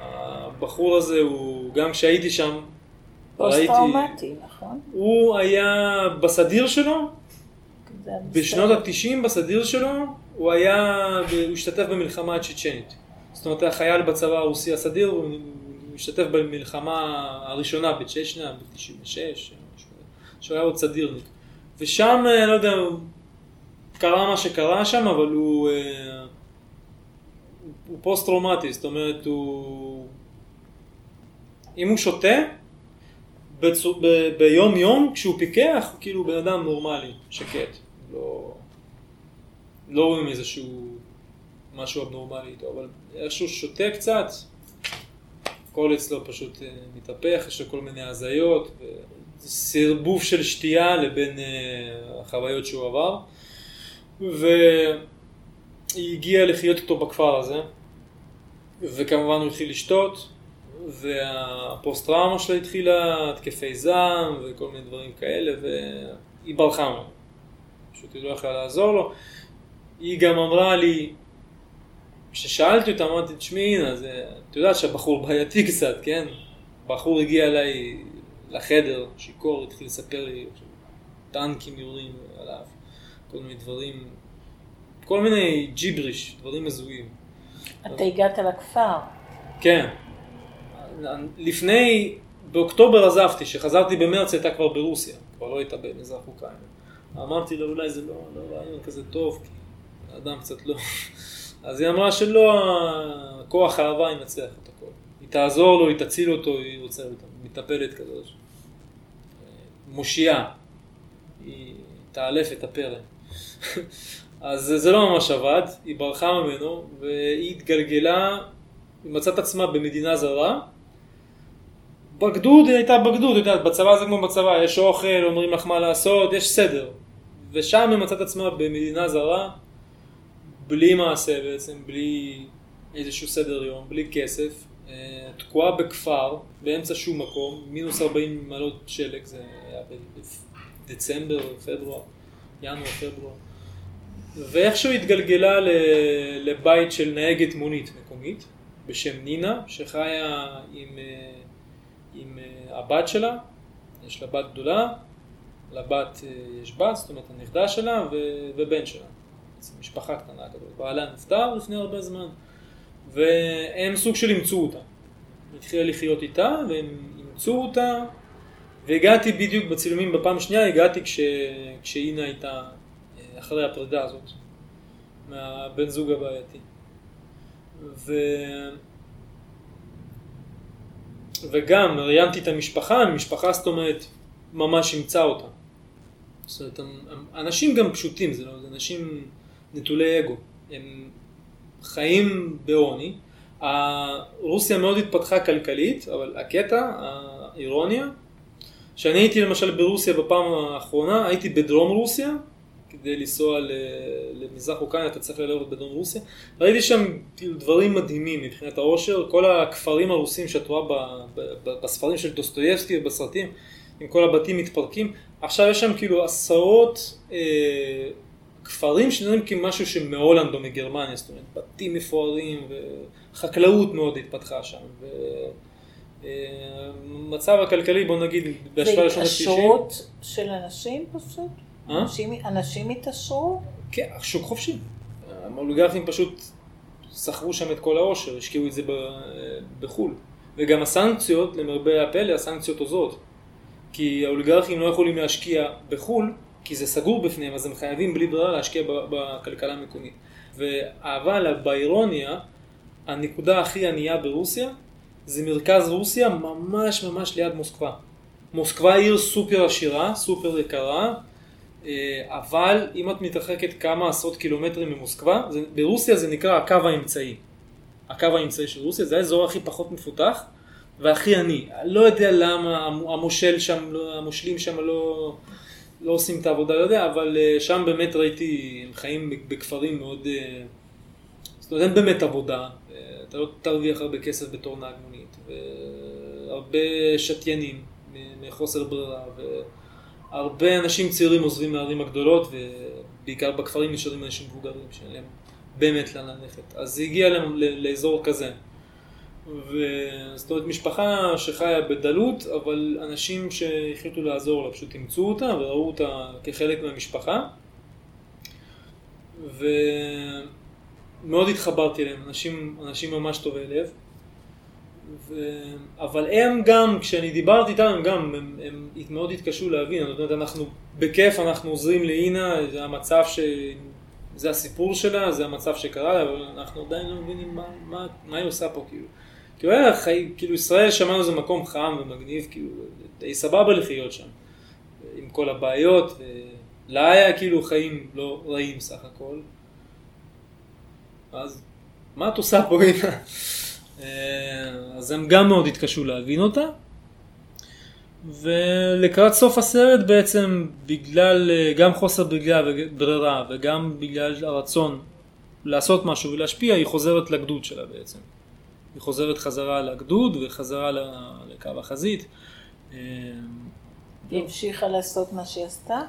הבחור הזה הוא, גם כשהייתי שם, פוסט-טראומטי, נכון? הוא היה בסדיר שלו, בשנות ה-90 בסדיר שלו, הוא היה, הוא השתתף במלחמה הצ'צ'נית. זאת אומרת, היה חייל בצבא הרוסי הסדיר, הוא השתתף במלחמה הראשונה בצ'צ'ניה, ב-96, שהוא היה עוד סדירניק. ושם, לא יודע, קרה מה שקרה שם, אבל הוא, הוא פוסט-טראומטי, זאת אומרת, הוא... אם הוא שותה, בצו, ב, ביום יום כשהוא פיקח הוא כאילו בן אדם נורמלי, שקט, לא, לא רואים איזשהו משהו אבנורמלי איתו, אבל איכשהו שותה קצת, הכל אצלו פשוט uh, מתהפך, יש לו כל מיני הזיות, סרבוב של שתייה לבין uh, החוויות שהוא עבר, והיא הגיעה לחיות איתו בכפר הזה, וכמובן הוא התחיל לשתות, והפוסט טראומה שלה התחילה, התקפי זעם וכל מיני דברים כאלה, והיא ברחה ממנו. פשוט היא לא יכלה לעזור לו. היא גם אמרה לי, כששאלתי אותה, אמרתי, תשמעי, אז את יודעת שהבחור בעייתי קצת, כן? בחור הגיע אליי לחדר, שיכור, התחיל לספר לי, טנקים יורים עליו, כל מיני דברים, כל מיני ג'יבריש, דברים הזויים. אתה הגעת לכפר. כן. לפני, באוקטובר עזבתי, כשחזרתי במרץ הייתה כבר ברוסיה, כבר לא הייתה במזרח אוקראינה. אמרתי לה, אולי זה לא, לא רעיון כזה טוב, כי האדם קצת לא... אז היא אמרה שלא, כוח האהבה ינצח את הכל. היא תעזור לו, היא תציל אותו, היא רוצה אותה, מטפלת כזאת. מושיעה, היא תאלף את הפרא. אז זה לא ממש עבד, היא ברחה ממנו, והיא התגלגלה, היא מצאת עצמה במדינה זרה. בגדוד היא הייתה בגדוד, את יודעת, בצבא זה כמו בצבא, יש אוכל, אומרים לך מה לעשות, יש סדר. ושם היא מצאת עצמה במדינה זרה, בלי מעשה בעצם, בלי איזשהו סדר יום, בלי כסף, אה, תקועה בכפר, באמצע שום מקום, מינוס 40 מעלות שלג, זה היה בדצמבר, פברואר, ינואר, פברואר. ואיכשהו התגלגלה לבית של נהגת מונית מקומית בשם נינה, שחיה עם, אה, עם אה, הבת שלה, יש לה בת גדולה, לבת יש בת, זאת אומרת הנכדה שלה ובן שלה. משפחה קטנה כזאת. בעלה נפטר לפני הרבה זמן, והם סוג של אימצו אותה. התחילה לחיות איתה, והם אימצו אותה, והגעתי בדיוק בצילומים בפעם שנייה, הגעתי כש... כשאינה הייתה אה, אחרי הפרידה הזאת, מהבן זוג הבעייתי. ו... וגם ראיינתי את המשפחה, המשפחה זאת אומרת ממש אימצה אותה. זאת אומרת, אנשים גם פשוטים, זה לא, אנשים נטולי אגו. הם חיים בעוני. רוסיה מאוד התפתחה כלכלית, אבל הקטע, האירוניה, שאני הייתי למשל ברוסיה בפעם האחרונה, הייתי בדרום רוסיה, כדי לנסוע למזרח אוקראינה אתה צריך ללכת בדרום רוסיה, ראיתי שם דברים מדהימים מבחינת העושר, כל הכפרים הרוסים שאת רואה בספרים של דוסטויבסקי ובסרטים, עם כל הבתים מתפרקים, עכשיו יש שם כאילו עשרות אה, כפרים שנראים כמשהו שמהולנד או מגרמניה, זאת אומרת בתים מפוארים וחקלאות מאוד התפתחה שם. והמצב אה, הכלכלי בוא נגיד בהשוואה לשנות ה-90. זה התעשרות של אנשים פשוט? אה? אנשים, אנשים התעשרו? כן, שוק חופשי. האוליגרכים פשוט שכרו שם את כל העושר, השקיעו את זה בחו"ל. וגם הסנקציות, למרבה הפלא, הסנקציות עוזרות. כי האוליגרכים לא יכולים להשקיע בחו"ל, כי זה סגור בפניהם, אז הם חייבים בלי ברירה להשקיע בכלכלה המקומית. אבל באירוניה, הנקודה הכי ענייה ברוסיה, זה מרכז רוסיה ממש ממש ליד מוסקבה. מוסקבה עיר סופר עשירה, סופר יקרה, אה, אבל אם את מתרחקת כמה עשרות קילומטרים ממוסקבה, זה, ברוסיה זה נקרא הקו האמצעי. הקו האמצעי של רוסיה זה האזור הכי פחות מפותח והכי עני. לא יודע למה המושל שם, לא, המושלים שם לא, לא עושים את העבודה, לא יודע, אבל אה, שם באמת ראיתי, הם חיים בכפרים מאוד, אה, זאת אומרת אין באמת עבודה, אה, אתה לא תרוויח הרבה כסף בתור נהג מונית, והרבה שתיינים מחוסר ברירה, והרבה אנשים צעירים עוזבים מהערים הגדולות, ובעיקר בכפרים נשארים אנשים מבוגרים שאין להם באמת לאן ללכת. אז זה הגיע לאזור כזה. וזאת אומרת משפחה שחיה בדלות, אבל אנשים שהחליטו לעזור לה, פשוט אימצו אותה וראו אותה כחלק מהמשפחה. ומאוד התחברתי אליהם, אנשים, אנשים ממש טובי לב. ו... אבל הם גם, כשאני דיברתי איתם, הם גם, הם, הם מאוד התקשו להבין, זאת אומרת, אנחנו בכיף, אנחנו עוזרים לאינה, זה המצב ש... זה הסיפור שלה, זה המצב שקרה לה, אבל אנחנו עדיין לא מבינים מה, מה, מה היא עושה פה, כאילו. כאילו היה חי, כאילו ישראל שמענו זה מקום חם ומגניב, כאילו די סבבה לחיות שם, עם כל הבעיות, ולה היה כאילו חיים לא רעים סך הכל. אז מה את עושה פה הנה? אה, אז הם גם מאוד התקשו להבין אותה. ולקראת סוף הסרט בעצם בגלל אה, גם חוסר בגלל ברירה וגם בגלל הרצון לעשות משהו ולהשפיע היא חוזרת לגדוד שלה בעצם. היא חוזרת חזרה לגדוד וחזרה לקו החזית. היא המשיכה לעשות מה שהיא עשתה?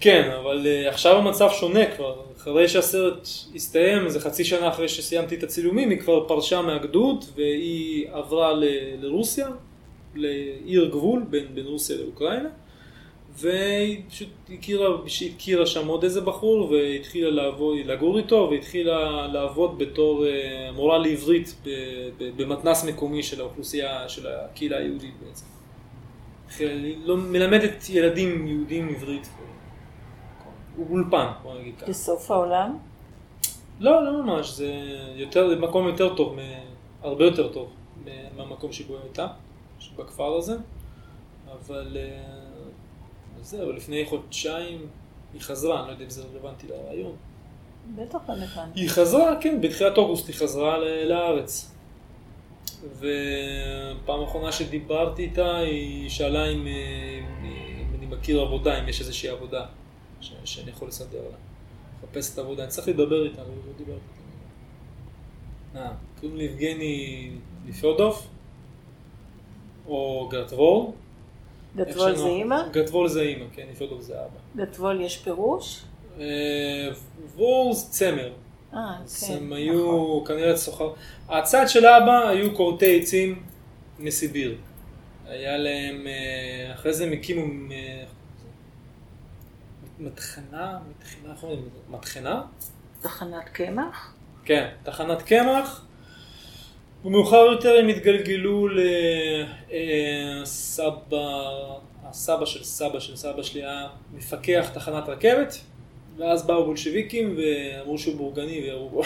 כן, אבל uh, עכשיו המצב שונה כבר. אחרי שהסרט הסתיים, איזה חצי שנה אחרי שסיימתי את הצילומים, היא כבר פרשה מהגדוד והיא עברה ל- לרוסיה, לעיר גבול בין, בין רוסיה לאוקראינה. והיא פשוט הכירה, הכירה שם עוד איזה בחור והתחילה לעבוד, לגור איתו והתחילה לעבוד בתור אה, מורה לעברית במתנס מקומי של האוכלוסייה, של הקהילה היהודית בעצם. לא, מלמדת ילדים יהודים עברית אולפן, בוא נגיד ככה. בסוף העולם? לא, לא ממש, זה יותר, זה מקום יותר טוב, הרבה יותר טוב מהמקום שבו הייתה, בכפר הזה, אבל אה, זהו, לפני חודשיים היא חזרה, אני לא יודע אם זה רלוונטי לרעיון. בטח רלוונטי. היא חזרה, כן, בתחילת אוגוסט היא חזרה לארץ. ופעם אחרונה שדיברתי איתה, היא שאלה אם, אם אני מכיר עבודה, אם יש איזושהי עבודה ש, שאני יכול לסדר לה. מחפשת עבודה, אני צריך לדבר איתה, אבל לא דיברתי איתה. אה, קוראים לי יבגני ליפרדוף, או גרטוול. גטוול זה אימא? גטוול זה אימא, כן, ליפרדוף זה אבא. גטוול יש פירוש? אה, וור זה צמר. אה, אז כן, הם היו נכון. כנראה סוחר. הצד של אבא היו כורתי עצים מסיביר. היה להם, אה, אחרי זה הם הקימו אה, מטחנה, מטחנה, איך אומרים? מטחנה? תחנת קמח? כן, תחנת קמח. ומאוחר יותר הם התגלגלו לסבא, הסבא של סבא של סבא שלי היה מפקח תחנת רכבת, ואז באו בולשביקים ואמרו שהוא בורגני וירו בו.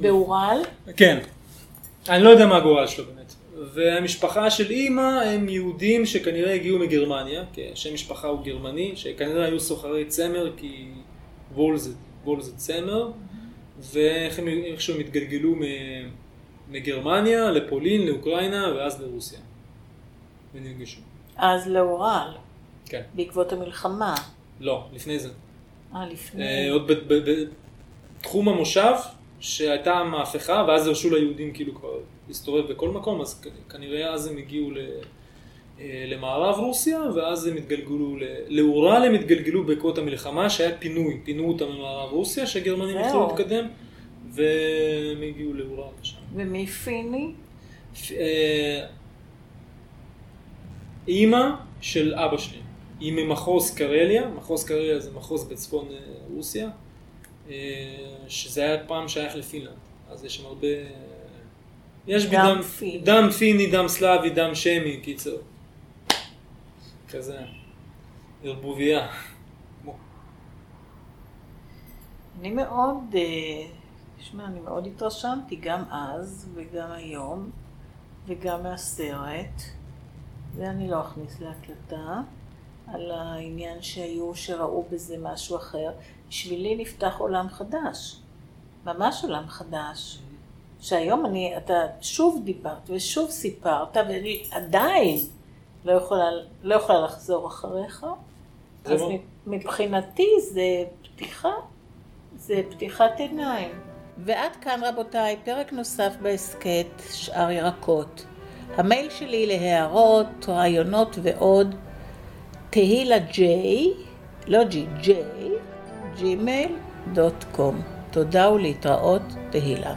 באורל? כן. אני לא יודע מה הגורל שלו באמת. והמשפחה של אימא הם יהודים שכנראה הגיעו מגרמניה, כי שם משפחה הוא גרמני, שכנראה היו סוחרי צמר, כי וול זה, וול זה צמר, ואיך הם איכשהו הם התגלגלו מ- מגרמניה לפולין, לאוקראינה ואז לרוסיה. ונפגשו. אז לאורל, כן. בעקבות המלחמה. לא, לפני זה. אה, לפני. אה, עוד בתחום המושב, שהייתה מהפכה, ואז הרשו ליהודים כאילו כבר להסתובב בכל מקום, אז כנראה אז הם הגיעו ל- אה, למערב רוסיה, ואז הם התגלגלו, לאורל הם התגלגלו בעקבות המלחמה, שהיה פינוי, פינו אותם ממערב רוסיה, שהגרמנים. התחילו להתקדם, והם הגיעו לאורל. ומי פיני? אה, אימא של אבא שלי, היא ממחוז קרליה, מחוז קרליה זה מחוז בצפון אה, רוסיה, אה, שזה היה פעם שייך לפינלנד, אז יש שם הרבה, יש בי דם פיני. דם פיני, דם סלאבי, דם שמי, קיצר, כזה, ערבוביה. אני מאוד, תשמע, אני מאוד התרשמתי גם אז וגם היום וגם מהסרט, זה אני לא אכניס להקלטה, על העניין שהיו שראו בזה משהו אחר. בשבילי נפתח עולם חדש, ממש עולם חדש. שהיום אני, אתה שוב דיברת ושוב סיפרת ואני עדיין לא יכולה, לא יכולה לחזור אחריך. אז לא- מבחינתי זה פתיחה, זה פתיחת עיניים. ועד כאן רבותיי, פרק נוסף בהסכת שאר ירקות. המייל שלי להערות, רעיונות ועוד, תהילה ג'יי, לא ג'י, ג'יי, ג'ימייל דוט קום. תודה ולהתראות, תהילה.